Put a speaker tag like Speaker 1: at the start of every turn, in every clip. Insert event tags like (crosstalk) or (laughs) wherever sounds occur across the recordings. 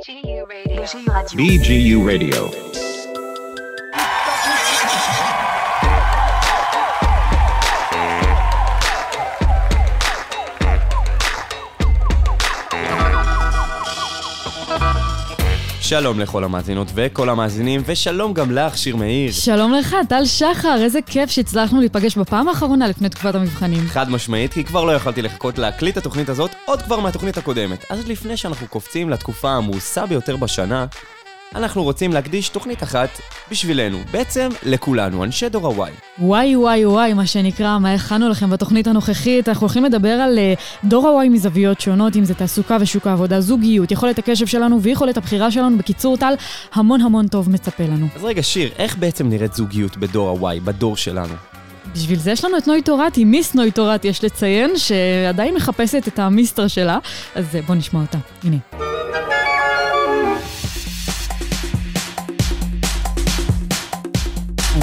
Speaker 1: BGU Radio. BGU Radio.
Speaker 2: שלום לכל המאזינות וכל המאזינים, ושלום גם לך, שיר מאיר.
Speaker 3: שלום לך, טל שחר, איזה כיף שהצלחנו להיפגש בפעם האחרונה לפני תקופת המבחנים.
Speaker 2: חד משמעית, כי כבר לא יכולתי לחכות להקליט התוכנית הזאת עוד כבר מהתוכנית הקודמת. אז לפני שאנחנו קופצים לתקופה העמוסה ביותר בשנה, אנחנו רוצים להקדיש תוכנית אחת בשבילנו, בעצם לכולנו, אנשי דור ה-Y.
Speaker 3: וואי וואי וואי, מה שנקרא, מה הכנו לכם בתוכנית הנוכחית. אנחנו הולכים לדבר על uh, דור ה-Y מזוויות שונות, אם זה תעסוקה ושוק העבודה, זוגיות, יכולת הקשב שלנו ויכולת הבחירה שלנו. בקיצור, טל, המון המון טוב מצפה לנו.
Speaker 2: אז רגע, שיר, איך בעצם נראית זוגיות בדור ה-Y, בדור שלנו?
Speaker 3: בשביל זה יש לנו את נוי תורתי, מיס נוי תורתי, יש לציין, שעדיין מחפשת את המיסטר שלה, אז uh, בוא נשמע אותה. הנה.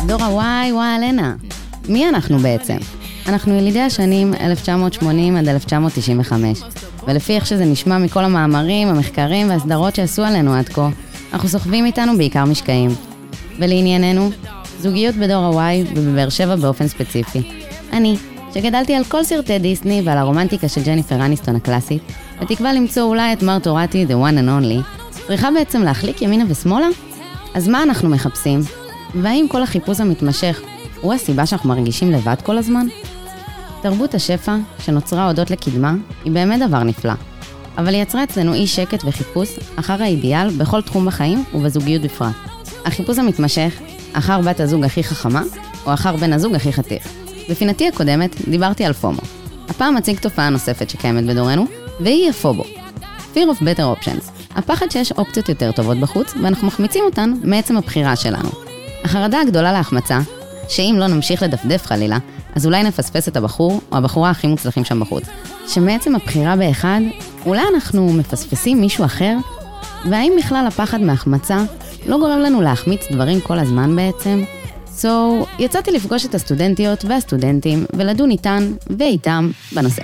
Speaker 4: דור ה-Y, וואי אלנה. מי אנחנו בעצם? אנחנו ילידי השנים 1980 עד 1995, ולפי איך שזה נשמע מכל המאמרים, המחקרים והסדרות שעשו עלינו עד כה, אנחנו סוחבים איתנו בעיקר משקעים. ולענייננו, זוגיות בדור ה-Y ובבאר שבע באופן ספציפי. אני, שגדלתי על כל סרטי דיסני ועל הרומנטיקה של ג'ניפר אניסטון הקלאסית, בתקווה למצוא אולי את מר תורתי, the one and only, צריכה בעצם להחליק ימינה ושמאלה? אז מה אנחנו מחפשים? והאם כל החיפוש המתמשך הוא הסיבה שאנחנו מרגישים לבד כל הזמן? תרבות השפע, שנוצרה הודות לקדמה, היא באמת דבר נפלא. אבל היא יצרה אצלנו אי שקט וחיפוש אחר האידיאל בכל תחום בחיים ובזוגיות בפרט. החיפוש המתמשך אחר בת הזוג הכי חכמה, או אחר בן הזוג הכי חתיך. בפינתי הקודמת דיברתי על פומו. הפעם אציג תופעה נוספת שקיימת בדורנו, והיא הפובו. Fear of Better Options. הפחד שיש אופציות יותר טובות בחוץ, ואנחנו מחמיצים אותן מעצם הבחירה שלנו. החרדה הגדולה להחמצה, שאם לא נמשיך לדפדף חלילה, אז אולי נפספס את הבחור או הבחורה הכי מוצלחים שם בחוץ. שמעצם הבחירה באחד, אולי אנחנו מפספסים מישהו אחר? והאם בכלל הפחד מהחמצה לא גורם לנו להחמיץ דברים כל הזמן בעצם? So, יצאתי לפגוש את הסטודנטיות והסטודנטים ולדון איתן ואיתם בנושא.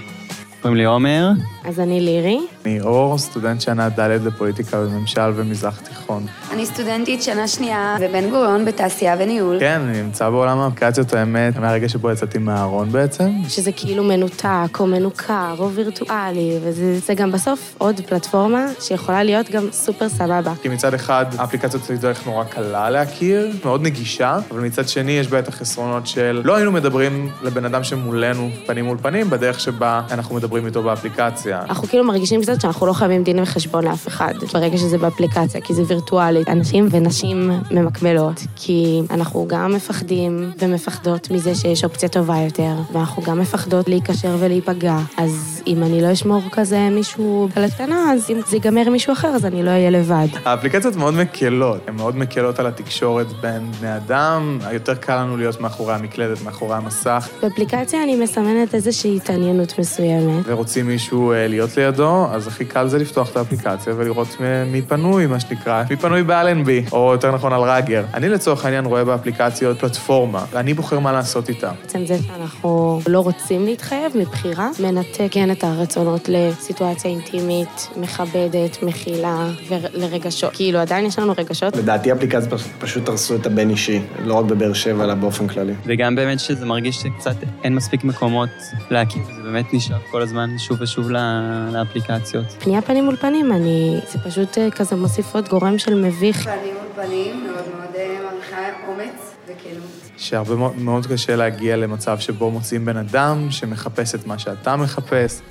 Speaker 5: קוראים לי עומר.
Speaker 6: אז אני לירי.
Speaker 7: אני אור, סטודנט שנה ד' לפוליטיקה וממשל ומזרח תיכון.
Speaker 8: אני סטודנטית שנה שנייה בבן גוריון בתעשייה וניהול.
Speaker 7: כן, אני נמצא בעולם האפליקציות, האמת, מהרגע שבו יצאתי מהארון בעצם.
Speaker 6: שזה כאילו מנותק, או מנוכר, או וירטואלי, וזה זה גם בסוף עוד פלטפורמה שיכולה להיות גם סופר סבבה.
Speaker 7: כי מצד אחד, האפליקציות זו דרך נורא קלה להכיר, מאוד נגישה, אבל מצד שני יש בה את החסרונות של לא היינו מדברים לבן אדם שמולנו פנים מול פנים, בדרך שבה אנחנו מדברים איתו באפליקציה.
Speaker 6: אנחנו כאילו מרגישים קצת שאנחנו לא חייבים דין וחשבון לאף אחד, ברגע שזה באפליקציה, כי זה וירטואלי. אנשים ונשים ממקבלות, כי אנחנו גם מפחדים ומפחדות מזה שיש אופציה טובה יותר, ואנחנו גם מפחדות להיקשר ולהיפגע. אז אם אני לא אשמור כזה מישהו על הקטנה, אז אם זה ייגמר מישהו אחר, אז אני לא אהיה לבד.
Speaker 7: האפליקציות מאוד מקלות, הן מאוד מקלות על התקשורת בין בני אדם, יותר קל לנו להיות מאחורי המקלדת, מאחורי המסך.
Speaker 6: באפליקציה אני מסמנת איזושהי התעניינות מסוימת.
Speaker 7: ורוצים מישהו אה, להיות לידו, אז הכי קל זה לפתוח את האפליקציה ולראות מי פנוי, מה שנקרא, מי פנוי באלנבי, או יותר נכון על ראגר. אני לצורך העניין רואה באפליקציות פלטפורמה, ואני בוחר מה לעשות איתה.
Speaker 6: בעצם זה שאנחנו לא רוצים להתחייב מבחירה, מנתק כן את הרצונות לסיטואציה אינטימית, מכבדת, מכילה ולרגשות. כאילו, עדיין יש לנו רגשות.
Speaker 9: לדעתי אפליקציות פש- פשוט הרסו את הבן אישי, לא רק בבאר שבע, אלא באופן כללי.
Speaker 5: וגם באמת שזה מרגיש שקצת אין מספיק מקומות להקים, זה באמת נשאר כל הזמן שוב ושוב ל- לאפליקציות.
Speaker 6: פנייה פנים מול פנים, אני... זה פשוט אה, כזה מוסיף עוד גורם של מביך.
Speaker 8: ואני מול פנים מאוד מאוד אה, מעריכה אומץ וכנות.
Speaker 7: שהרבה מאוד- מאוד קשה להגיע למצב שבו מוצאים בן אדם שמחפש את מה שאתה מחפש.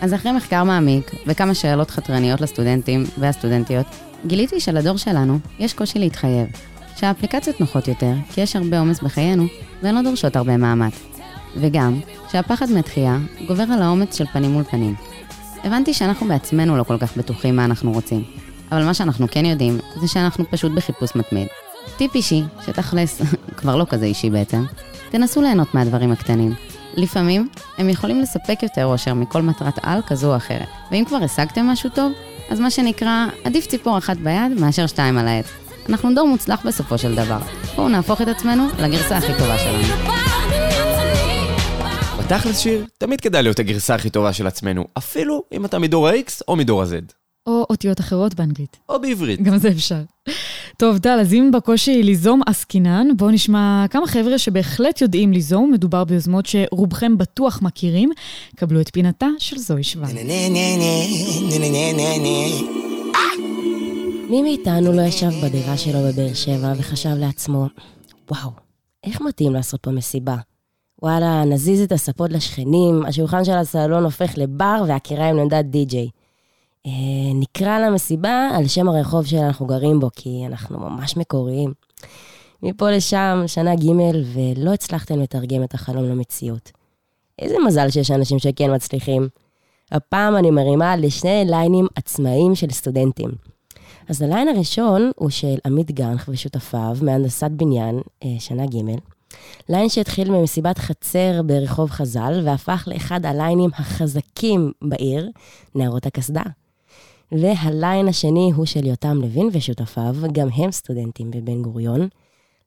Speaker 4: אז אחרי מחקר מעמיק וכמה שאלות חתרניות לסטודנטים והסטודנטיות, גיליתי שלדור שלנו יש קושי להתחייב. שהאפליקציות נוחות יותר, כי יש הרבה עומס בחיינו, והן לא דורשות הרבה מאמץ. וגם, שהפחד מתחייה גובר על האומץ של פנים מול פנים. הבנתי שאנחנו בעצמנו לא כל כך בטוחים מה אנחנו רוצים, אבל מה שאנחנו כן יודעים, זה שאנחנו פשוט בחיפוש מתמיד. טיפ אישי, שתכלס, (laughs) כבר לא כזה אישי בעצם, תנסו ליהנות מהדברים הקטנים. לפעמים, הם יכולים לספק יותר אושר מכל מטרת על כזו או אחרת. ואם כבר השגתם משהו טוב, אז מה שנקרא, עדיף ציפור אחת ביד מאשר שתיים על העץ. אנחנו דור מוצלח בסופו של דבר. בואו נהפוך את עצמנו לגרסה הכי טובה שלנו.
Speaker 2: בתכלס שיר, תמיד כדאי להיות הגרסה הכי טובה של עצמנו, אפילו אם אתה מדור ה-X או מדור ה-Z.
Speaker 3: או אותיות אחרות באנגלית.
Speaker 2: או בעברית.
Speaker 3: גם זה אפשר. טוב, טל, אז אם בקושי ליזום עסקינן, בואו נשמע כמה חבר'ה שבהחלט יודעים ליזום, מדובר ביוזמות שרובכם בטוח מכירים. קבלו את פינתה של זוהי שוון.
Speaker 10: מי מאיתנו לא ישב בדירה שלו בבאר שבע וחשב לעצמו, וואו, איך מתאים לעשות פה מסיבה? וואלה, נזיז את הספות לשכנים, השולחן של הסלון הופך לבר והקיריים לעמדת די-ג'יי. אה, נקרא למסיבה על שם הרחוב שאנחנו גרים בו, כי אנחנו ממש מקוריים. מפה לשם, שנה ג' ולא הצלחתם לתרגם את החלום למציאות. איזה מזל שיש אנשים שכן מצליחים. הפעם אני מרימה לשני ליינים עצמאיים של סטודנטים. אז הליין הראשון הוא של עמית גנח ושותפיו מהנדסת בניין, אה, שנה ג', ליין שהתחיל ממסיבת חצר ברחוב חז"ל והפך לאחד הליינים החזקים בעיר, נערות הקסדה. והליין השני הוא של יותם לוין ושותפיו, גם הם סטודנטים בבן גוריון.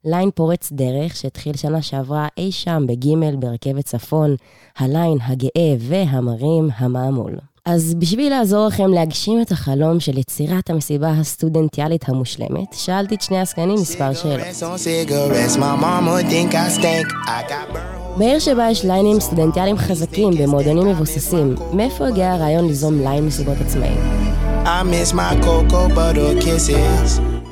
Speaker 10: ליין פורץ דרך שהתחיל שנה שעברה אי שם בג' ברכבת צפון, הליין הגאה והמרים המעמול. אז בשביל לעזור לכם להגשים את החלום של יצירת המסיבה הסטודנטיאלית המושלמת, שאלתי את שני העסקנים מספר שאלות. בעיר שבה יש ליינים סטודנטיאליים חזקים במועדונים מבוססים, מאיפה הגיע הרעיון ליזום ליין מסיבות עצמאיים?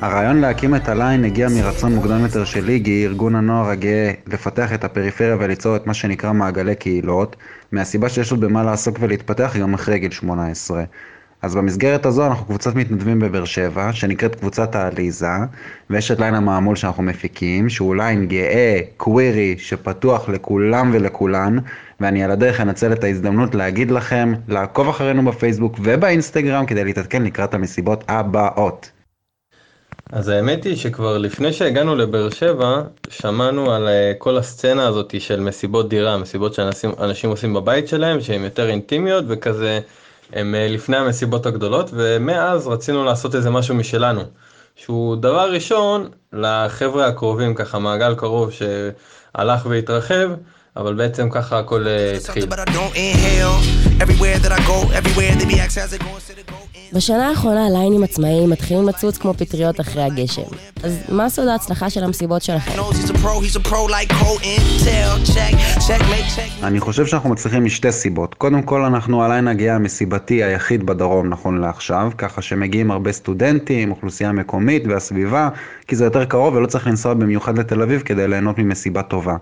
Speaker 11: הרעיון להקים את הליין הגיע מרצון מוקדם יותר של איגי, ארגון הנוער הגאה, לפתח את הפריפריה וליצור את מה שנקרא מעגלי קהילות, מהסיבה שיש עוד במה לעסוק ולהתפתח גם אחרי גיל 18. אז במסגרת הזו אנחנו קבוצת מתנדבים בבאר שבע, שנקראת קבוצת העליזה, ויש את ליין המעמול שאנחנו מפיקים, שהוא ליין גאה, קווירי, שפתוח לכולם ולכולן, ואני על הדרך אנצל את ההזדמנות להגיד לכם לעקוב אחרינו בפייסבוק ובאינסטגרם כדי להתעדכן לקראת המסיבות הבאות.
Speaker 12: אז האמת היא שכבר לפני שהגענו לבאר שבע, שמענו על אה, כל הסצנה הזאת של מסיבות דירה, מסיבות שאנשים עושים בבית שלהם, שהן יותר אינטימיות וכזה, הם אה, לפני המסיבות הגדולות, ומאז רצינו לעשות איזה משהו משלנו. שהוא דבר ראשון לחבר'ה הקרובים, ככה מעגל קרוב שהלך והתרחב, אבל בעצם ככה הכל אה, התחיל.
Speaker 10: בשנה האחרונה הליינים עצמאיים מתחילים לצוץ כמו פטריות אחרי הגשם. אז מה סוד ההצלחה של המסיבות שלכם?
Speaker 11: אני חושב שאנחנו מצליחים משתי סיבות. קודם כל, אנחנו הליין הגאה המסיבתי היחיד בדרום נכון לעכשיו, ככה שמגיעים הרבה סטודנטים, אוכלוסייה מקומית והסביבה, כי זה יותר קרוב ולא צריך לנסוע במיוחד לתל אביב כדי ליהנות ממסיבה טובה.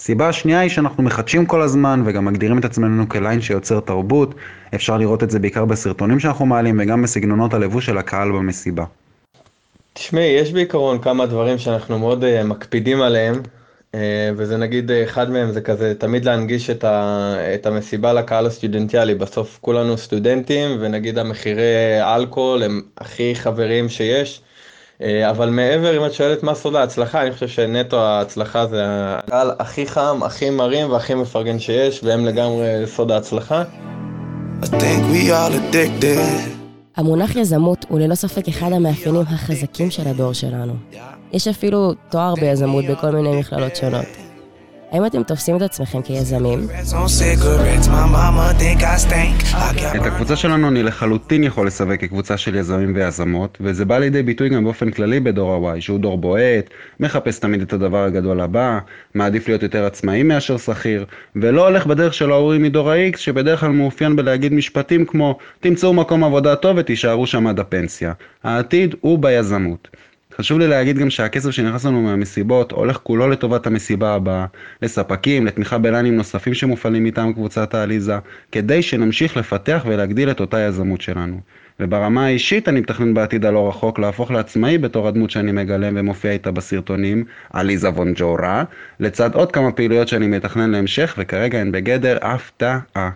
Speaker 11: הסיבה השנייה היא שאנחנו מחדשים כל הזמן וגם מגדירים את עצמנו כליין שיוצר תרבות. אפשר לראות את זה בעיקר בסרטונים שאנחנו מעלים וגם בסגנונות הלבוש של הקהל במסיבה.
Speaker 12: תשמעי, יש בעיקרון כמה דברים שאנחנו מאוד uh, מקפידים עליהם, uh, וזה נגיד uh, אחד מהם זה כזה תמיד להנגיש את, ה, את המסיבה לקהל הסטודנטיאלי. בסוף כולנו סטודנטים ונגיד המחירי אלכוהול הם הכי חברים שיש. אה, אבל מעבר, אם את שואלת מה סוד ההצלחה, אני חושב שנטו ההצלחה זה הקהל הכי חם, הכי מרים והכי מפרגן שיש, והם לגמרי סוד ההצלחה.
Speaker 10: המונח יזמות הוא ללא ספק אחד המאפיינים החזקים של הדור שלנו. יש אפילו תואר ביזמות בכל מיני מכללות שונות. האם אתם תופסים את עצמכם כיזמים?
Speaker 11: את הקבוצה שלנו אני לחלוטין יכול לסווג כקבוצה של יזמים ויזמות, וזה בא לידי ביטוי גם באופן כללי בדור ה-Y, שהוא דור בועט, מחפש תמיד את הדבר הגדול הבא, מעדיף להיות יותר עצמאי מאשר שכיר, ולא הולך בדרך של ההורים מדור ה-X, שבדרך כלל מאופיין בלהגיד משפטים כמו תמצאו מקום עבודה טוב ותישארו שם עד הפנסיה. העתיד הוא ביזמות. חשוב לי להגיד גם שהכסף שנכנס לנו מהמסיבות הולך כולו לטובת המסיבה הבאה, לספקים, לתמיכה בליינים נוספים שמופעלים מטעם קבוצת העליזה, כדי שנמשיך לפתח ולהגדיל את אותה יזמות שלנו. וברמה האישית אני מתכנן בעתיד הלא רחוק להפוך לעצמאי בתור הדמות שאני מגלם ומופיע איתה בסרטונים, עליזה וונג'ורה, לצד עוד כמה פעילויות שאני מתכנן להמשך וכרגע הן בגדר הפתעה.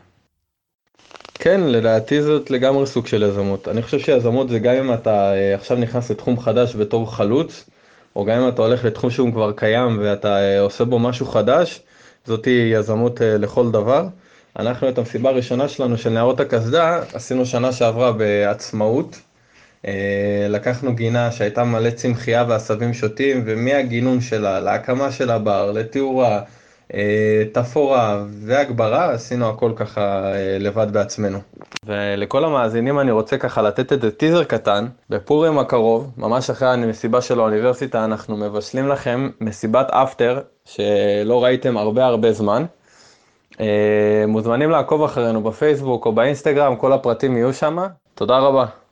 Speaker 12: כן, לדעתי זאת לגמרי סוג של יזמות. אני חושב שיזמות זה גם אם אתה אה, עכשיו נכנס לתחום חדש בתור חלוץ, או גם אם אתה הולך לתחום שהוא כבר קיים ואתה אה, עושה בו משהו חדש, זאתי יזמות אה, לכל דבר. אנחנו את המסיבה הראשונה שלנו של נערות הקסדה עשינו שנה שעברה בעצמאות. לקחנו גינה שהייתה מלא צמחייה ועשבים שוטים ומהגינון שלה להקמה של הבר, לתאורה, אה, תפאורה והגברה, עשינו הכל ככה אה, לבד בעצמנו. ולכל המאזינים אני רוצה ככה לתת איזה טיזר קטן, בפורים הקרוב, ממש אחרי המסיבה של האוניברסיטה, אנחנו מבשלים לכם מסיבת אפטר, שלא ראיתם הרבה הרבה זמן. אה, מוזמנים לעקוב אחרינו בפייסבוק או באינסטגרם, כל הפרטים יהיו שם. תודה רבה.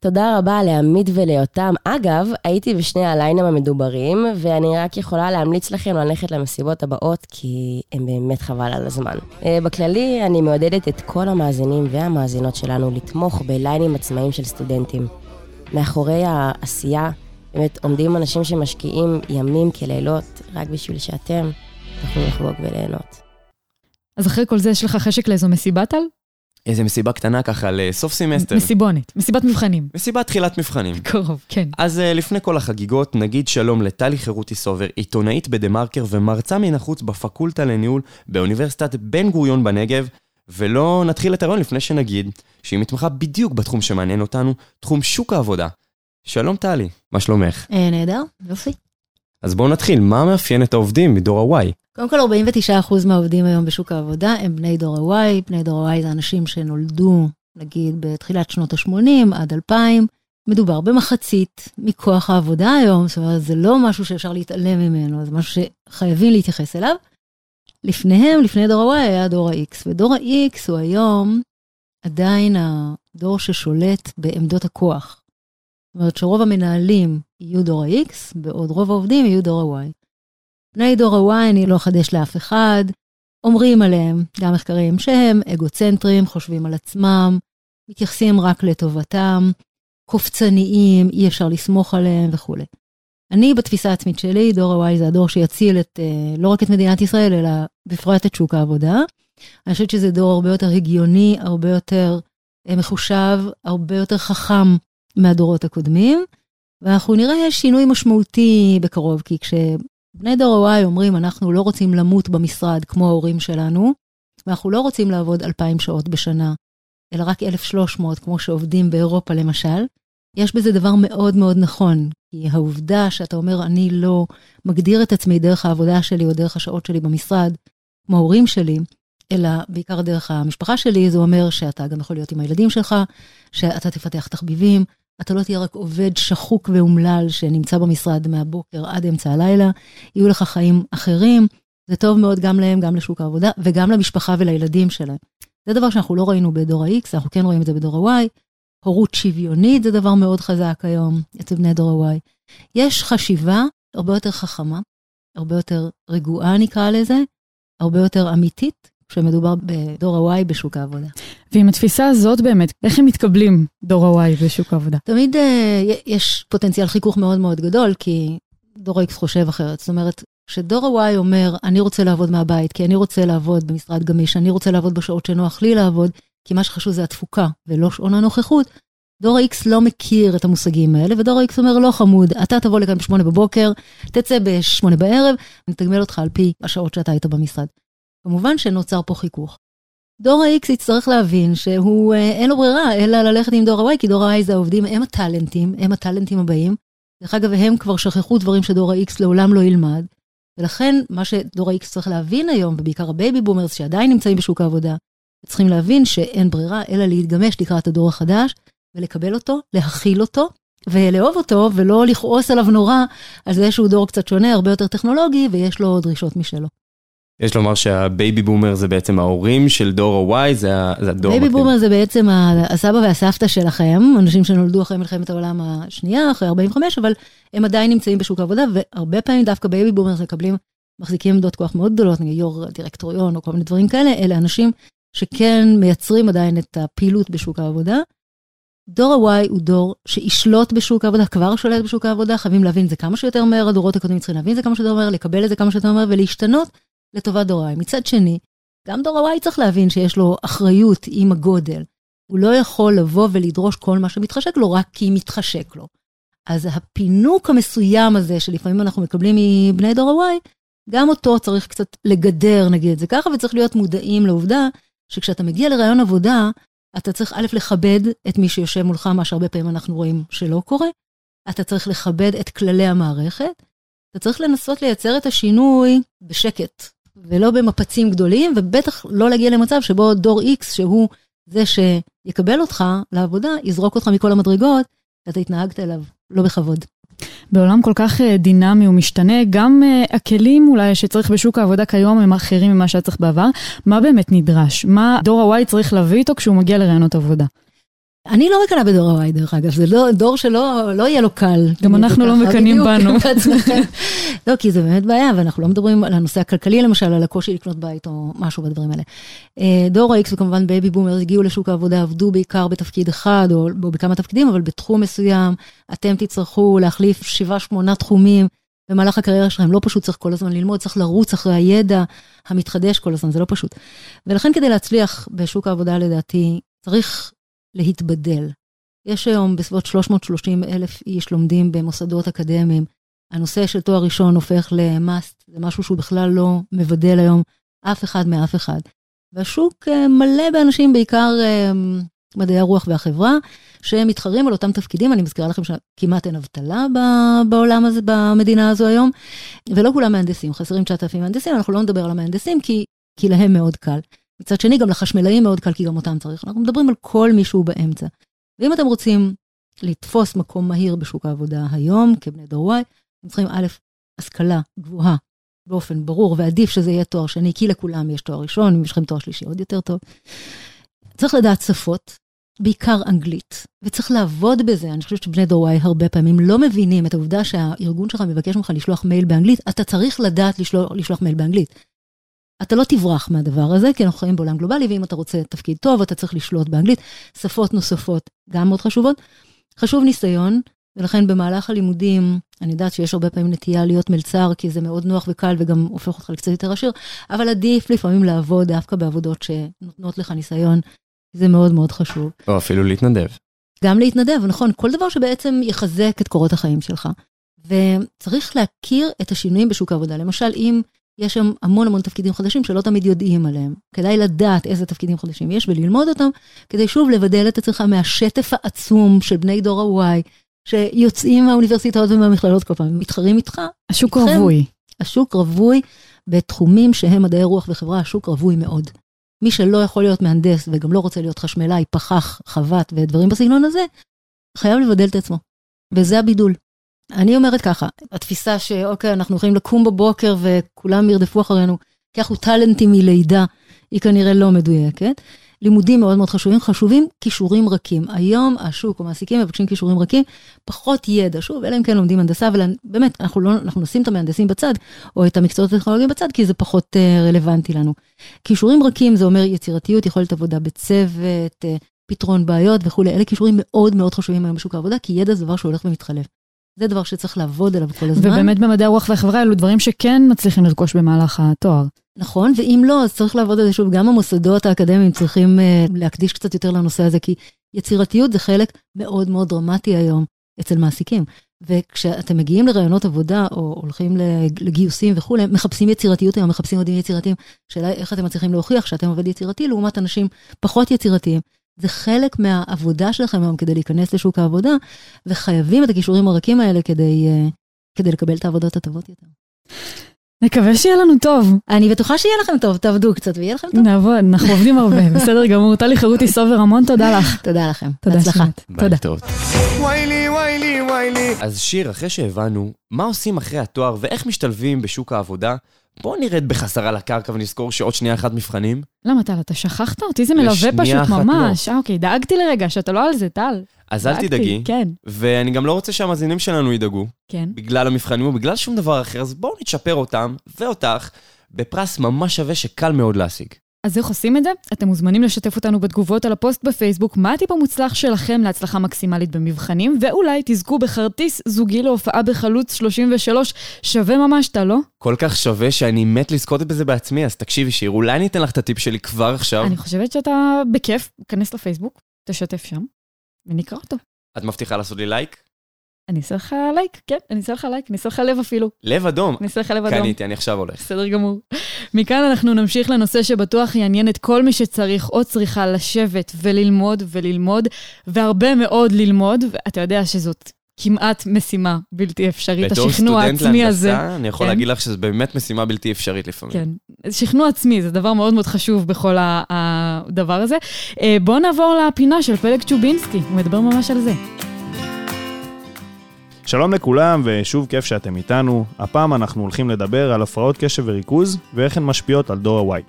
Speaker 10: תודה רבה לעמית וליותם. אגב, הייתי בשני הליינים המדוברים, ואני רק יכולה להמליץ לכם ללכת למסיבות הבאות, כי הם באמת חבל על הזמן. אה, בכללי, אני מעודדת את כל המאזינים והמאזינות שלנו לתמוך בליינים עצמאיים של סטודנטים. מאחורי העשייה, באמת עומדים אנשים שמשקיעים ימים כלילות, רק בשביל שאתם תוכלו לחגוג וליהנות.
Speaker 3: אז אחרי כל זה יש לך חשק לאיזו מסיבת על?
Speaker 2: איזה מסיבה קטנה ככה לסוף סמסטר.
Speaker 3: מסיבונת, מסיבת מבחנים.
Speaker 2: מסיבת תחילת מבחנים.
Speaker 3: קרוב, כן.
Speaker 2: אז אה, לפני כל החגיגות, נגיד שלום לטלי חירותי סובר, עיתונאית בדה מרקר ומרצה מן החוץ בפקולטה לניהול באוניברסיטת בן גוריון בנגב, ולא נתחיל את הרעיון לפני שנגיד שהיא מתמחה בדיוק בתחום שמעניין אותנו, תחום שוק העבודה. שלום טלי, מה שלומך?
Speaker 13: אה, נהדר, יופי.
Speaker 2: אז בואו נתחיל, מה מאפיין את העובדים מדור ה-Y?
Speaker 13: קודם כל, 49% מהעובדים היום בשוק העבודה הם בני דור ה-Y. בני דור ה-Y זה אנשים שנולדו, נגיד, בתחילת שנות ה-80 עד 2000. מדובר במחצית מכוח העבודה היום, זאת אומרת, זה לא משהו שאפשר להתעלם ממנו, זה משהו שחייבים להתייחס אליו. לפניהם, לפני דור ה-Y, היה דור ה-X, ודור ה-X הוא היום עדיין הדור ששולט בעמדות הכוח. זאת אומרת שרוב המנהלים יהיו דור ה-X, בעוד רוב העובדים יהיו דור ה-Y. בני דור ה-Y, אני לא אחדש לאף אחד, אומרים עליהם, גם מחקרים, שהם אגוצנטרים, חושבים על עצמם, מתייחסים רק לטובתם, קופצניים, אי אפשר לסמוך עליהם וכולי. אני, בתפיסה העצמית שלי, דור ה-Y זה הדור שיציל את, אה, לא רק את מדינת ישראל, אלא בפרט את שוק העבודה. אני חושבת שזה דור הרבה יותר הגיוני, הרבה יותר אה, מחושב, הרבה יותר חכם מהדורות הקודמים, ואנחנו נראה שינוי משמעותי בקרוב, כי כשבני דור ה-Y אומרים, אנחנו לא רוצים למות במשרד כמו ההורים שלנו, ואנחנו לא רוצים לעבוד 2,000 שעות בשנה, אלא רק 1,300, כמו שעובדים באירופה למשל, יש בזה דבר מאוד מאוד נכון, כי העובדה שאתה אומר, אני לא מגדיר את עצמי דרך העבודה שלי או דרך השעות שלי במשרד, כמו ההורים שלי, אלא בעיקר דרך המשפחה שלי, זה אומר שאתה גם יכול להיות עם הילדים שלך, שאתה תפתח תחביבים, אתה לא תהיה רק עובד שחוק ואומלל שנמצא במשרד מהבוקר עד אמצע הלילה, יהיו לך חיים אחרים. זה טוב מאוד גם להם, גם לשוק העבודה, וגם למשפחה ולילדים שלהם. זה דבר שאנחנו לא ראינו בדור ה-X, אנחנו כן רואים את זה בדור ה-Y. הורות שוויונית זה דבר מאוד חזק היום אצל בני דור ה-Y. יש חשיבה הרבה יותר חכמה, הרבה יותר רגועה נקרא לזה, הרבה יותר אמיתית, כשמדובר בדור ה-Y בשוק העבודה.
Speaker 3: ועם התפיסה הזאת באמת, איך הם מתקבלים דור ה-Y בשוק העבודה?
Speaker 13: תמיד uh, יש פוטנציאל חיכוך מאוד מאוד גדול, כי דור ה-X חושב אחרת. זאת אומרת, כשדור ה-Y אומר, אני רוצה לעבוד מהבית, כי אני רוצה לעבוד במשרד גמיש, אני רוצה לעבוד בשעות שנוח לי לעבוד, כי מה שחשוב זה התפוקה ולא שעון הנוכחות, דור ה-X לא מכיר את המושגים האלה, ודור ה-X אומר, לא חמוד, אתה תבוא לכאן בשמונה בבוקר, תצא בשמונה בערב, נתגמל אותך על פי השעות שאתה היית במשרד. כמובן שנוצר פה חיכוך. דור ה-X יצטרך להבין שהוא, אה, אין לו ברירה, אלא ללכת עם דור ה-Y, כי דור ה-Y זה העובדים, הם הטאלנטים, הם הטאלנטים הבאים. דרך אגב, הם כבר שכחו דברים שדור ה-X לעולם לא ילמד. ולכן, מה שדור ה-X צריך להבין היום, ובעיקר ה baby boomers שעדיין נמצאים בשוק העבודה, צריכים להבין שאין ברירה אלא להתגמש לקראת הדור החדש, ולקבל אותו, להכיל אותו, ולאהוב אותו, ולא לכעוס עליו נורא על זה שהוא דור קצת שונה, הרבה יותר טכנולוגי, ויש לו דרישות משלו.
Speaker 2: יש לומר שה baby boomer זה בעצם ההורים של דור ה-Y, זה הדור...
Speaker 13: baby boomer זה בעצם הסבא והסבתא שלכם, אנשים שנולדו אחרי מלחמת העולם השנייה, אחרי 45, אבל הם עדיין נמצאים בשוק העבודה, והרבה פעמים דווקא baby boomer מקבלים, מחזיקים עמדות כוח מאוד גדולות, נגיד יו"ר דירקטוריון או כל מיני דברים כאלה, אלה אנשים שכן מייצרים עדיין את הפעילות בשוק העבודה. דור ה-Y הוא דור שישלוט בשוק העבודה, כבר שולט בשוק העבודה, חייבים להבין את זה כמה שיותר מהר, הדורות הקודמים צריכים להבין את זה כמה שיותר מהר, לקבל את זה כמה שיותר מהר ולהשתנות לטובת דור ה-Y. מצד שני, גם דור ה-Y צריך להבין שיש לו אחריות עם הגודל. הוא לא יכול לבוא ולדרוש כל מה שמתחשק לו רק כי מתחשק לו. אז הפינוק המסוים הזה שלפעמים אנחנו מקבלים מבני דור ה-Y, גם אותו צריך קצת לגדר, נגיד את זה ככה, וצריך להיות מודעים לעובדה שכשאתה מגיע לרעיון עבודה, אתה צריך א', לכבד את מי שיושב מולך, מה שהרבה פעמים אנחנו רואים שלא קורה. אתה צריך לכבד את כללי המערכת. אתה צריך לנסות לייצר את השינוי בשקט. ולא במפצים גדולים, ובטח לא להגיע למצב שבו דור X, שהוא זה שיקבל אותך לעבודה, יזרוק אותך מכל המדרגות, ואתה התנהגת אליו לא בכבוד.
Speaker 3: בעולם כל כך אה, דינמי ומשתנה, גם אה, הכלים אולי שצריך בשוק העבודה כיום הם אחרים ממה שהיה צריך בעבר. מה באמת נדרש? מה דור ה-Y צריך להביא איתו כשהוא מגיע לרעיונות עבודה?
Speaker 13: אני לא מקנאה בדור ה-Y דרך אגב, זה לא, דור שלא לא יהיה לו קל.
Speaker 3: גם אנחנו לא מקנאים בנו. (laughs)
Speaker 13: לא, כי זה באמת בעיה, ואנחנו לא מדברים על הנושא הכלכלי למשל, על הקושי לקנות בית או משהו בדברים האלה. אה, דור ה-X וכמובן baby boomer הגיעו לשוק העבודה, עבדו בעיקר בתפקיד אחד או, או בכמה תפקידים, אבל בתחום מסוים אתם תצטרכו להחליף 7-8 תחומים. במהלך הקריירה שלכם, לא פשוט צריך כל הזמן ללמוד, צריך לרוץ אחרי הידע המתחדש כל הזמן, זה לא פשוט. ולכן כדי להצליח בשוק העבודה, לדעתי, צריך להתבדל. יש היום בסביבות 330 אלף איש לומדים במוסדות אקדמיים. הנושא של תואר ראשון הופך ל must, זה משהו שהוא בכלל לא מבדל היום אף אחד מאף אחד. והשוק אה, מלא באנשים, בעיקר אה, מדעי הרוח והחברה, שמתחרים על אותם תפקידים. אני מזכירה לכם שכמעט אין אבטלה בעולם הזה, במדינה הזו היום, ולא כולם מהנדסים, חסרים 9,000 מהנדסים, אנחנו לא נדבר על המהנדסים, כי, כי להם מאוד קל. מצד שני, גם לחשמלאים מאוד קל, כי גם אותם צריך. אנחנו מדברים על כל מישהו באמצע. ואם אתם רוצים לתפוס מקום מהיר בשוק העבודה היום, כבני דור Y, אתם צריכים א', השכלה גבוהה באופן ברור, ועדיף שזה יהיה תואר שני, כי לכולם יש תואר ראשון, אם יש לכם תואר שלישי עוד יותר טוב. צריך לדעת שפות, בעיקר אנגלית, וצריך לעבוד בזה. אני חושבת שבני דור Y הרבה פעמים לא מבינים את העובדה שהארגון שלך מבקש ממך לשלוח מייל באנגלית, אתה צריך לדעת לשלוח, לשלוח מייל באנגלית. אתה לא תברח מהדבר הזה, כי אנחנו חיים בעולם גלובלי, ואם אתה רוצה תפקיד טוב, אתה צריך לשלוט באנגלית. שפות נוספות גם מאוד חשובות. חשוב ניסיון, ולכן במהלך הלימודים, אני יודעת שיש הרבה פעמים נטייה להיות מלצר, כי זה מאוד נוח וקל וגם הופך אותך לקצת יותר עשיר, אבל עדיף לפעמים לעבוד דווקא בעבודות שנותנות לך ניסיון, זה מאוד מאוד חשוב.
Speaker 2: או אפילו להתנדב.
Speaker 13: גם להתנדב, נכון, כל דבר שבעצם יחזק את קורות החיים שלך. וצריך להכיר את השינויים בשוק העבודה. למשל, אם יש שם המון המון תפקידים חדשים שלא תמיד יודעים עליהם. כדאי לדעת איזה תפקידים חדשים יש וללמוד אותם, כדי שוב לבדל את עצמך מהשטף העצום של בני דור ה-Y, שיוצאים מהאוניברסיטאות ומהמכללות כל פעם, מתחרים איתך.
Speaker 3: השוק איתכם. רווי.
Speaker 13: השוק רווי בתחומים שהם מדעי רוח וחברה, השוק רווי מאוד. מי שלא יכול להיות מהנדס וגם לא רוצה להיות חשמלאי, פחח, חוות ודברים בסגנון הזה, חייב לבדל את עצמו. וזה הבידול. אני אומרת ככה, התפיסה שאוקיי, אנחנו יכולים לקום בבוקר וכולם ירדפו אחרינו, כי אנחנו טאלנטים מלידה, היא כנראה לא מדויקת. לימודים מאוד מאוד חשובים, חשובים כישורים רכים. היום השוק או מעסיקים מבקשים כישורים רכים, פחות ידע, שוב, אלא אם כן לומדים הנדסה, ובאמת, אנחנו, לא, אנחנו נשים את המהנדסים בצד, או את המקצועות הטכנולוגיים בצד, כי זה פחות uh, רלוונטי לנו. כישורים רכים זה אומר יצירתיות, יכולת עבודה בצוות, uh, פתרון בעיות וכולי, אלה כישורים מאוד מאוד חשובים היום בשוק העבודה, כי ידע זה דבר שהולך ומתחלף. זה דבר שצריך לעבוד עליו כל הזמן.
Speaker 3: ובאמת במדעי הרוח והחברה אלו דברים שכן מצליחים לרכוש במהלך התואר.
Speaker 13: נכון, ואם לא, אז צריך לעבוד על זה שוב, גם המוסדות האקדמיים צריכים uh, להקדיש קצת יותר לנושא הזה, כי יצירתיות זה חלק מאוד מאוד דרמטי היום אצל מעסיקים. וכשאתם מגיעים לרעיונות עבודה, או הולכים לגיוסים וכולי, מחפשים יצירתיות היום, מחפשים עובדים יצירתיים. שאלה איך אתם מצליחים להוכיח שאתם עובד יצירתי לעומת אנשים פחות יצירתיים. זה חלק מהעבודה שלכם היום כדי להיכנס לשוק העבודה, וחייבים את הכישורים הרכים האלה כדי, uh, כדי לקבל את העבודות הטובות יותר.
Speaker 3: נקווה שיהיה לנו טוב.
Speaker 13: אני בטוחה שיהיה לכם טוב, תעבדו קצת ויהיה לכם טוב.
Speaker 3: נעבוד, אנחנו עובדים הרבה, (laughs) בסדר גמור. טלי חרותי סובר, המון תודה לך.
Speaker 13: תודה לכם,
Speaker 3: בהצלחה.
Speaker 2: תודה. טוב. ויילי, ויילי, ויילי. אז שיר, אחרי שהבנו מה עושים אחרי התואר ואיך משתלבים בשוק העבודה, בואו נרד בחזרה לקרקע ונזכור שעוד שנייה אחת מבחנים.
Speaker 3: למה, טל, אתה שכחת אותי? זה מלווה פשוט
Speaker 2: לא.
Speaker 3: ממש. אה, אוקיי, דאגתי לרגע שאתה לא על זה, טל.
Speaker 2: אז אל תדאגי.
Speaker 3: כן.
Speaker 2: ואני גם לא רוצה שהמאזינים שלנו ידאגו.
Speaker 3: כן.
Speaker 2: בגלל המבחנים ובגלל שום דבר אחר, אז בואו נצ'פר אותם ואותך בפרס ממש שווה שקל מאוד להשיג.
Speaker 3: אז איך עושים את זה? אתם מוזמנים לשתף אותנו בתגובות על הפוסט בפייסבוק, מה הטיפ המוצלח שלכם להצלחה מקסימלית במבחנים, ואולי תזכו בכרטיס זוגי להופעה בחלוץ 33, שווה ממש, אתה לא?
Speaker 2: כל כך שווה שאני מת לזכות בזה בעצמי, אז תקשיבי שיר, אולי אני אתן לך את הטיפ שלי כבר עכשיו.
Speaker 3: אני חושבת שאתה בכיף, כנס לפייסבוק, תשתף שם, ונקרא אותו.
Speaker 2: את מבטיחה לעשות לי לייק?
Speaker 3: אני אעשה לך לייק, כן, אני אעשה לך לייק, אני אעשה לך לב אפילו.
Speaker 2: לב אדום?
Speaker 3: אני אעשה לך לב אדום.
Speaker 2: קניתי, אני עכשיו הולך.
Speaker 3: בסדר גמור. מכאן אנחנו נמשיך לנושא שבטוח יעניין את כל מי שצריך או צריכה לשבת וללמוד וללמוד, והרבה מאוד ללמוד, ואתה יודע שזאת כמעט משימה בלתי אפשרית,
Speaker 2: בתור
Speaker 3: השכנוע
Speaker 2: סטודנט
Speaker 3: העצמי הזה.
Speaker 2: להנדסה, אני יכול
Speaker 3: כן.
Speaker 2: להגיד לך שזו באמת משימה בלתי אפשרית לפעמים.
Speaker 3: כן, שכנוע עצמי זה דבר מאוד מאוד חשוב בכל הדבר הזה. אה, בואו נעבור לפינה של פלג צ'ובינסקי, הוא מדבר ממש על זה.
Speaker 14: שלום לכולם, ושוב כיף שאתם איתנו. הפעם אנחנו הולכים לדבר על הפרעות קשב וריכוז, ואיך הן משפיעות על דור ה-Y.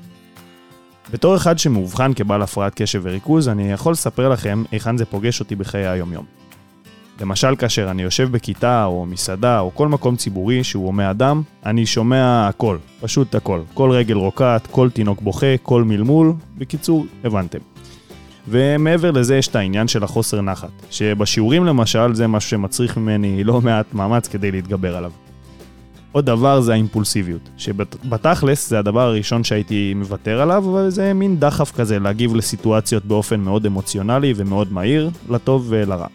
Speaker 14: בתור אחד שמאובחן כבעל הפרעת קשב וריכוז, אני יכול לספר לכם היכן זה פוגש אותי בחיי היום-יום. למשל, כאשר אני יושב בכיתה, או מסעדה, או כל מקום ציבורי שהוא הומה אדם, אני שומע הכל, פשוט הכל. כל רגל רוקעת, כל תינוק בוכה, כל מלמול, בקיצור, הבנתם. ומעבר לזה יש את העניין של החוסר נחת, שבשיעורים למשל זה משהו שמצריך ממני לא מעט מאמץ כדי להתגבר עליו. עוד דבר זה האימפולסיביות, שבתכלס זה הדבר הראשון שהייתי מוותר עליו, אבל זה מין דחף כזה להגיב לסיטואציות באופן מאוד אמוציונלי ומאוד מהיר, לטוב ולרע.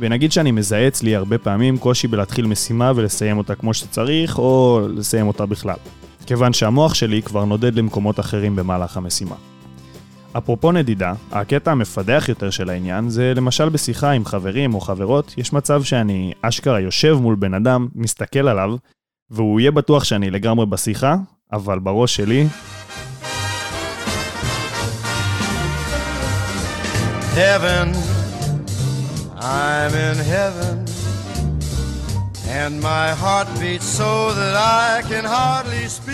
Speaker 14: ונגיד שאני מזהה אצלי הרבה פעמים קושי בלהתחיל משימה ולסיים אותה כמו שצריך, או לסיים אותה בכלל. כיוון שהמוח שלי כבר נודד למקומות אחרים במהלך המשימה. אפרופו נדידה, הקטע המפדח יותר של העניין זה למשל בשיחה עם חברים או חברות, יש מצב שאני אשכרה יושב מול בן אדם, מסתכל עליו, והוא יהיה בטוח שאני לגמרי בשיחה, אבל בראש שלי,
Speaker 15: Heaven, I'm in heaven, and my heart beats so that I can hardly speak.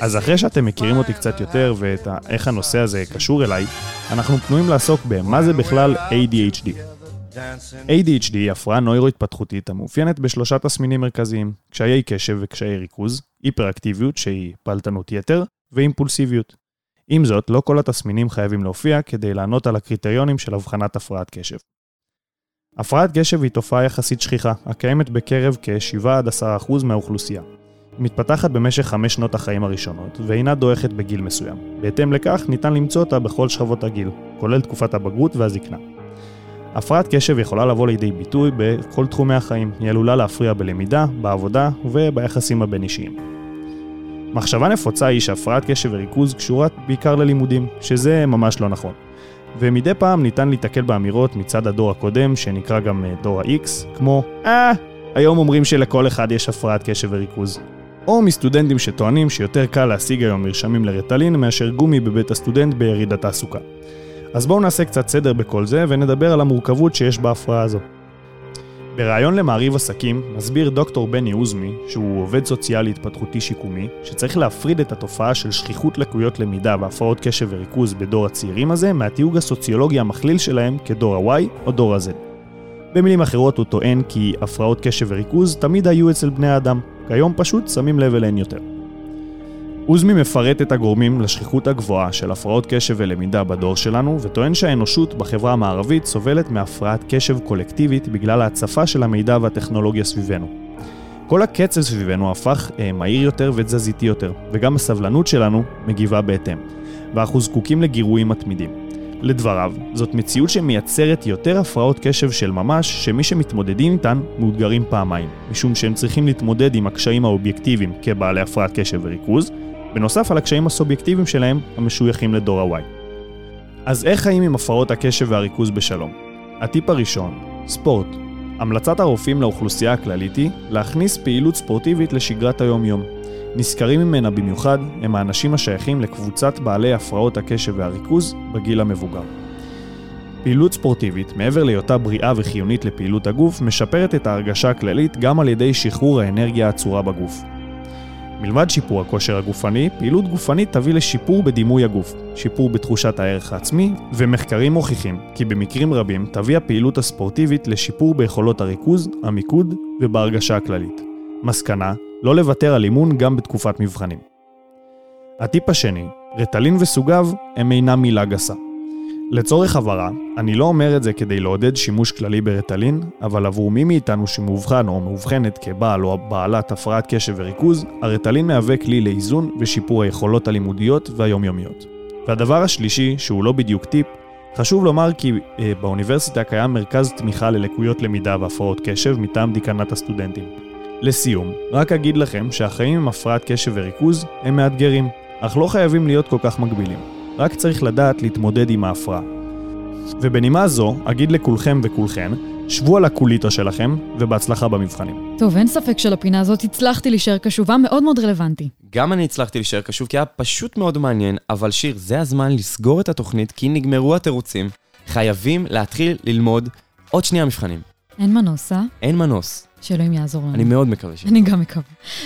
Speaker 14: אז אחרי שאתם מכירים אותי קצת יותר ואת איך הנושא הזה קשור אליי, אנחנו פנויים לעסוק במה זה בכלל ADHD. ADHD היא הפרעה נוירו-התפתחותית המאופיינת בשלושה תסמינים מרכזיים, קשיי קשב וקשיי ריכוז, היפראקטיביות שהיא פעלתנות יתר, ואימפולסיביות. עם זאת, לא כל התסמינים חייבים להופיע כדי לענות על הקריטריונים של הבחנת הפרעת קשב. הפרעת קשב היא תופעה יחסית שכיחה, הקיימת בקרב כ-7-10% מהאוכלוסייה. מתפתחת במשך חמש שנות החיים הראשונות, ואינה דועכת בגיל מסוים. בהתאם לכך, ניתן למצוא אותה בכל שכבות הגיל, כולל תקופת הבגרות והזקנה. הפרעת קשב יכולה לבוא לידי ביטוי בכל תחומי החיים. היא עלולה להפריע בלמידה, בעבודה וביחסים הבין-אישיים. מחשבה נפוצה היא שהפרעת קשב וריכוז קשורה בעיקר ללימודים, שזה ממש לא נכון. ומדי פעם ניתן להתקל באמירות מצד הדור הקודם, שנקרא גם אה, דור ה-X, כמו אה, היום אומרים שלכל אחד יש הפרעת קשב וריכוז. או מסטודנטים שטוענים שיותר קל להשיג היום מרשמים לרטלין מאשר גומי בבית הסטודנט ביריד התעסוקה. אז בואו נעשה קצת סדר בכל זה ונדבר על המורכבות שיש בהפרעה הזו. בריאיון למעריב עסקים מסביר דוקטור בני עוזמי, שהוא עובד סוציאלי התפתחותי שיקומי, שצריך להפריד את התופעה של שכיחות לקויות למידה והפרעות קשב וריכוז בדור הצעירים הזה מהתיוג הסוציולוגי המכליל שלהם כדור ה-Y או דור ה-Z. במילים אחרות הוא טוען כי הפרעות קשב וריכוז תמיד היו אצל בני האדם, כיום פשוט שמים לב אליהן יותר. עוזמי מפרט את הגורמים לשכיחות הגבוהה של הפרעות קשב ולמידה בדור שלנו, וטוען שהאנושות בחברה המערבית סובלת מהפרעת קשב קולקטיבית בגלל ההצפה של המידע והטכנולוגיה סביבנו. כל הקצב סביבנו הפך אה, מהיר יותר ותזזיתי יותר, וגם הסבלנות שלנו מגיבה בהתאם, ואנחנו זקוקים לגירויים מתמידים. לדבריו, זאת מציאות שמייצרת יותר הפרעות קשב של ממש, שמי שמתמודדים איתן מאותגרים פעמיים, משום שהם צריכים להתמודד עם הקשיים האובייקטיביים כבעלי הפרעת קשב וריכוז, בנוסף על הקשיים הסובייקטיביים שלהם המשויכים לדור ה-Y. אז איך חיים עם הפרעות הקשב והריכוז בשלום? הטיפ הראשון, ספורט. המלצת הרופאים לאוכלוסייה הכללית היא להכניס פעילות ספורטיבית לשגרת היום-יום. נזכרים ממנה במיוחד הם האנשים השייכים לקבוצת בעלי הפרעות הקשב והריכוז בגיל המבוגר. פעילות ספורטיבית, מעבר להיותה בריאה וחיונית לפעילות הגוף, משפרת את ההרגשה הכללית גם על ידי שחרור האנרגיה האצורה בגוף. מלבד שיפור הכושר הגופני, פעילות גופנית תביא לשיפור בדימוי הגוף, שיפור בתחושת הערך העצמי, ומחקרים מוכיחים כי במקרים רבים תביא הפעילות הספורטיבית לשיפור ביכולות הריכוז, המיקוד ובהרגשה הכללית. מסקנה, לא לוותר על אימון גם בתקופת מבחנים. הטיפ השני, רטלין וסוגיו הם אינם מילה גסה. לצורך הבהרה, אני לא אומר את זה כדי לעודד שימוש כללי ברטלין, אבל עבור מי מאיתנו שמאובחן או מאובחנת כבעל או בעלת הפרעת קשב וריכוז, הרטלין מהווה כלי לאיזון ושיפור היכולות הלימודיות והיומיומיות. והדבר השלישי, שהוא לא בדיוק טיפ, חשוב לומר כי אה, באוניברסיטה קיים מרכז תמיכה ללקויות למידה והפרעות קשב מטעם דיקנת הסטודנטים. לסיום, רק אגיד לכם שהחיים עם הפרעת קשב וריכוז הם מאתגרים, אך לא חייבים להיות כל כך מגבילים. רק צריך לדעת להתמודד עם ההפרעה. ובנימה זו, אגיד לכולכם וכולכן, שבו על הקוליטה שלכם, ובהצלחה במבחנים.
Speaker 3: טוב, אין ספק שלפינה הזאת הצלחתי להישאר קשובה, מאוד מאוד רלוונטי.
Speaker 2: גם אני הצלחתי להישאר קשוב כי היה פשוט מאוד מעניין, אבל שיר, זה הזמן לסגור את התוכנית כי נגמרו התירוצים. חייבים להתחיל ללמוד עוד שנייה מבחנים.
Speaker 3: אין מנוס, אה?
Speaker 2: אין מנוס.
Speaker 3: שאלוהים יעזור לנו.
Speaker 2: אני מאוד מקווה ש...
Speaker 3: אני גם מקווה.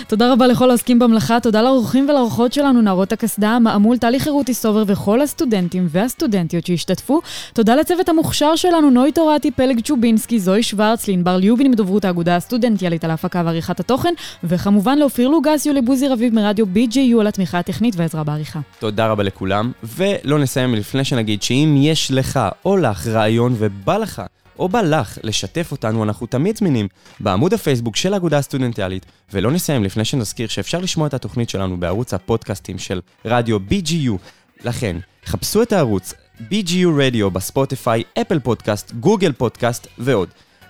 Speaker 3: תודה רבה לכל העוסקים במלאכה, תודה לאורחים ולאורחות שלנו, נערות הקסדה, מעמול, טלי חירותי סובר וכל הסטודנטים והסטודנטיות שהשתתפו. תודה לצוות המוכשר שלנו, נוי תורתי, פלג צ'ובינסקי, זוהי שוורץ, לינבר ליובין מדוברות האגודה הסטודנטיאלית על ההפקה ועריכת התוכן, וכמובן לאופיר לוגסיו, לבוזי רביב מרדיו BJU על התמיכה הטכנית ועזרה בעריכה.
Speaker 2: תודה רבה לכולם, ולא נסיים לפני שנגיד שאם יש לך או לך רעיון ובא לך או בא לך לשתף אותנו, אנחנו תמיד זמינים בעמוד הפייסבוק של האגודה הסטודנטיאלית, ולא נסיים לפני שנזכיר שאפשר לשמוע את התוכנית שלנו בערוץ הפודקאסטים של רדיו BGU. לכן, חפשו את הערוץ BGU רדיו בספוטיפיי, אפל פודקאסט, גוגל פודקאסט ועוד.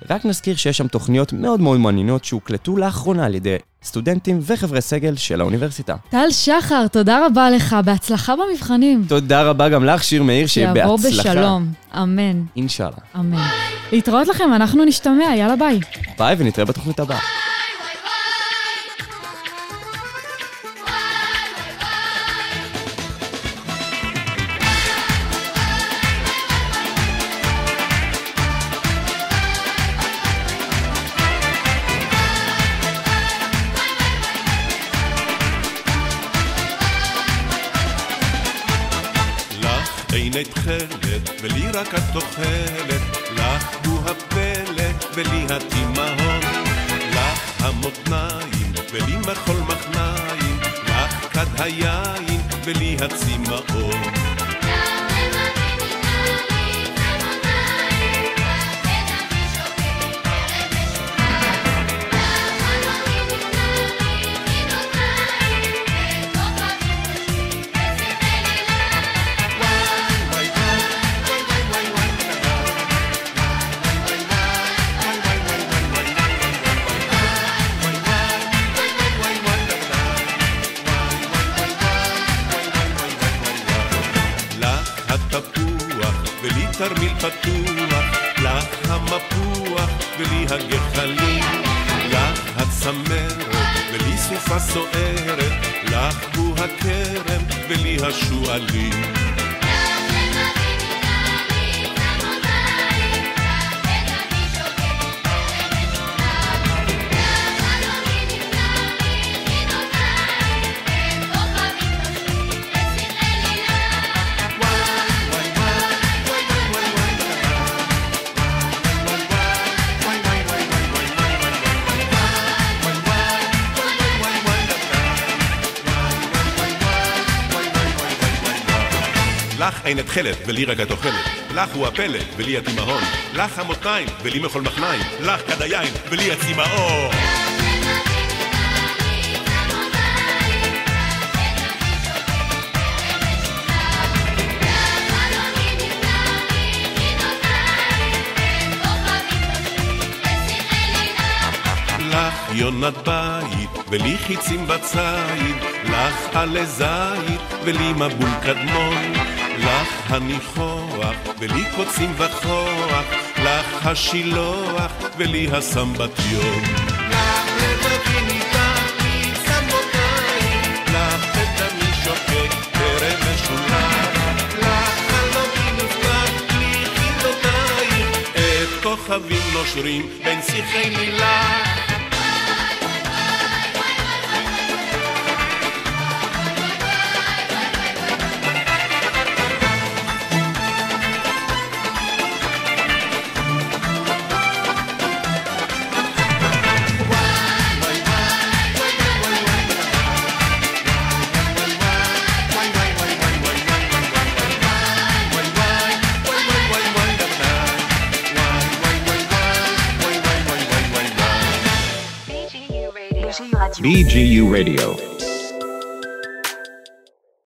Speaker 2: רק נזכיר שיש שם תוכניות מאוד מאוד מעניינות שהוקלטו לאחרונה על ידי סטודנטים וחברי סגל של האוניברסיטה.
Speaker 3: טל שחר, תודה רבה לך, בהצלחה במבחנים.
Speaker 2: תודה רבה גם לך, שיר מאיר, שיהיה
Speaker 3: שיעבור
Speaker 2: בהצלחה.
Speaker 3: בשלום, אמן,
Speaker 2: אינשאללה.
Speaker 3: אמן. להתראות לכם, אנחנו נשתמע, יאללה ביי.
Speaker 2: ביי ונתראה בתוכנית הבאה.
Speaker 16: ולי הצמאון. ולי השועלים. אין את תכלת, ולי רק את אוכלת. לך הוא הפלא, ולי התימהון. לך המותניים, ולי מחול מחניים. לך כד היין, ולי הצמאון. לך יונת בית, ולי חיצים בציד, לך עלי זית, ולי מבול קדמון, הניחוח, ולי קוצים וכוח, לך השילוח, ולי הסמבטיון. לך לבבי נידחתי, צמותיים, לך בדמי שוקק, טרם משולח, לך חלומי נפתח, לי חילותייך, את כוכבים נושרים בין שיחי לילך.
Speaker 1: BGU Radio.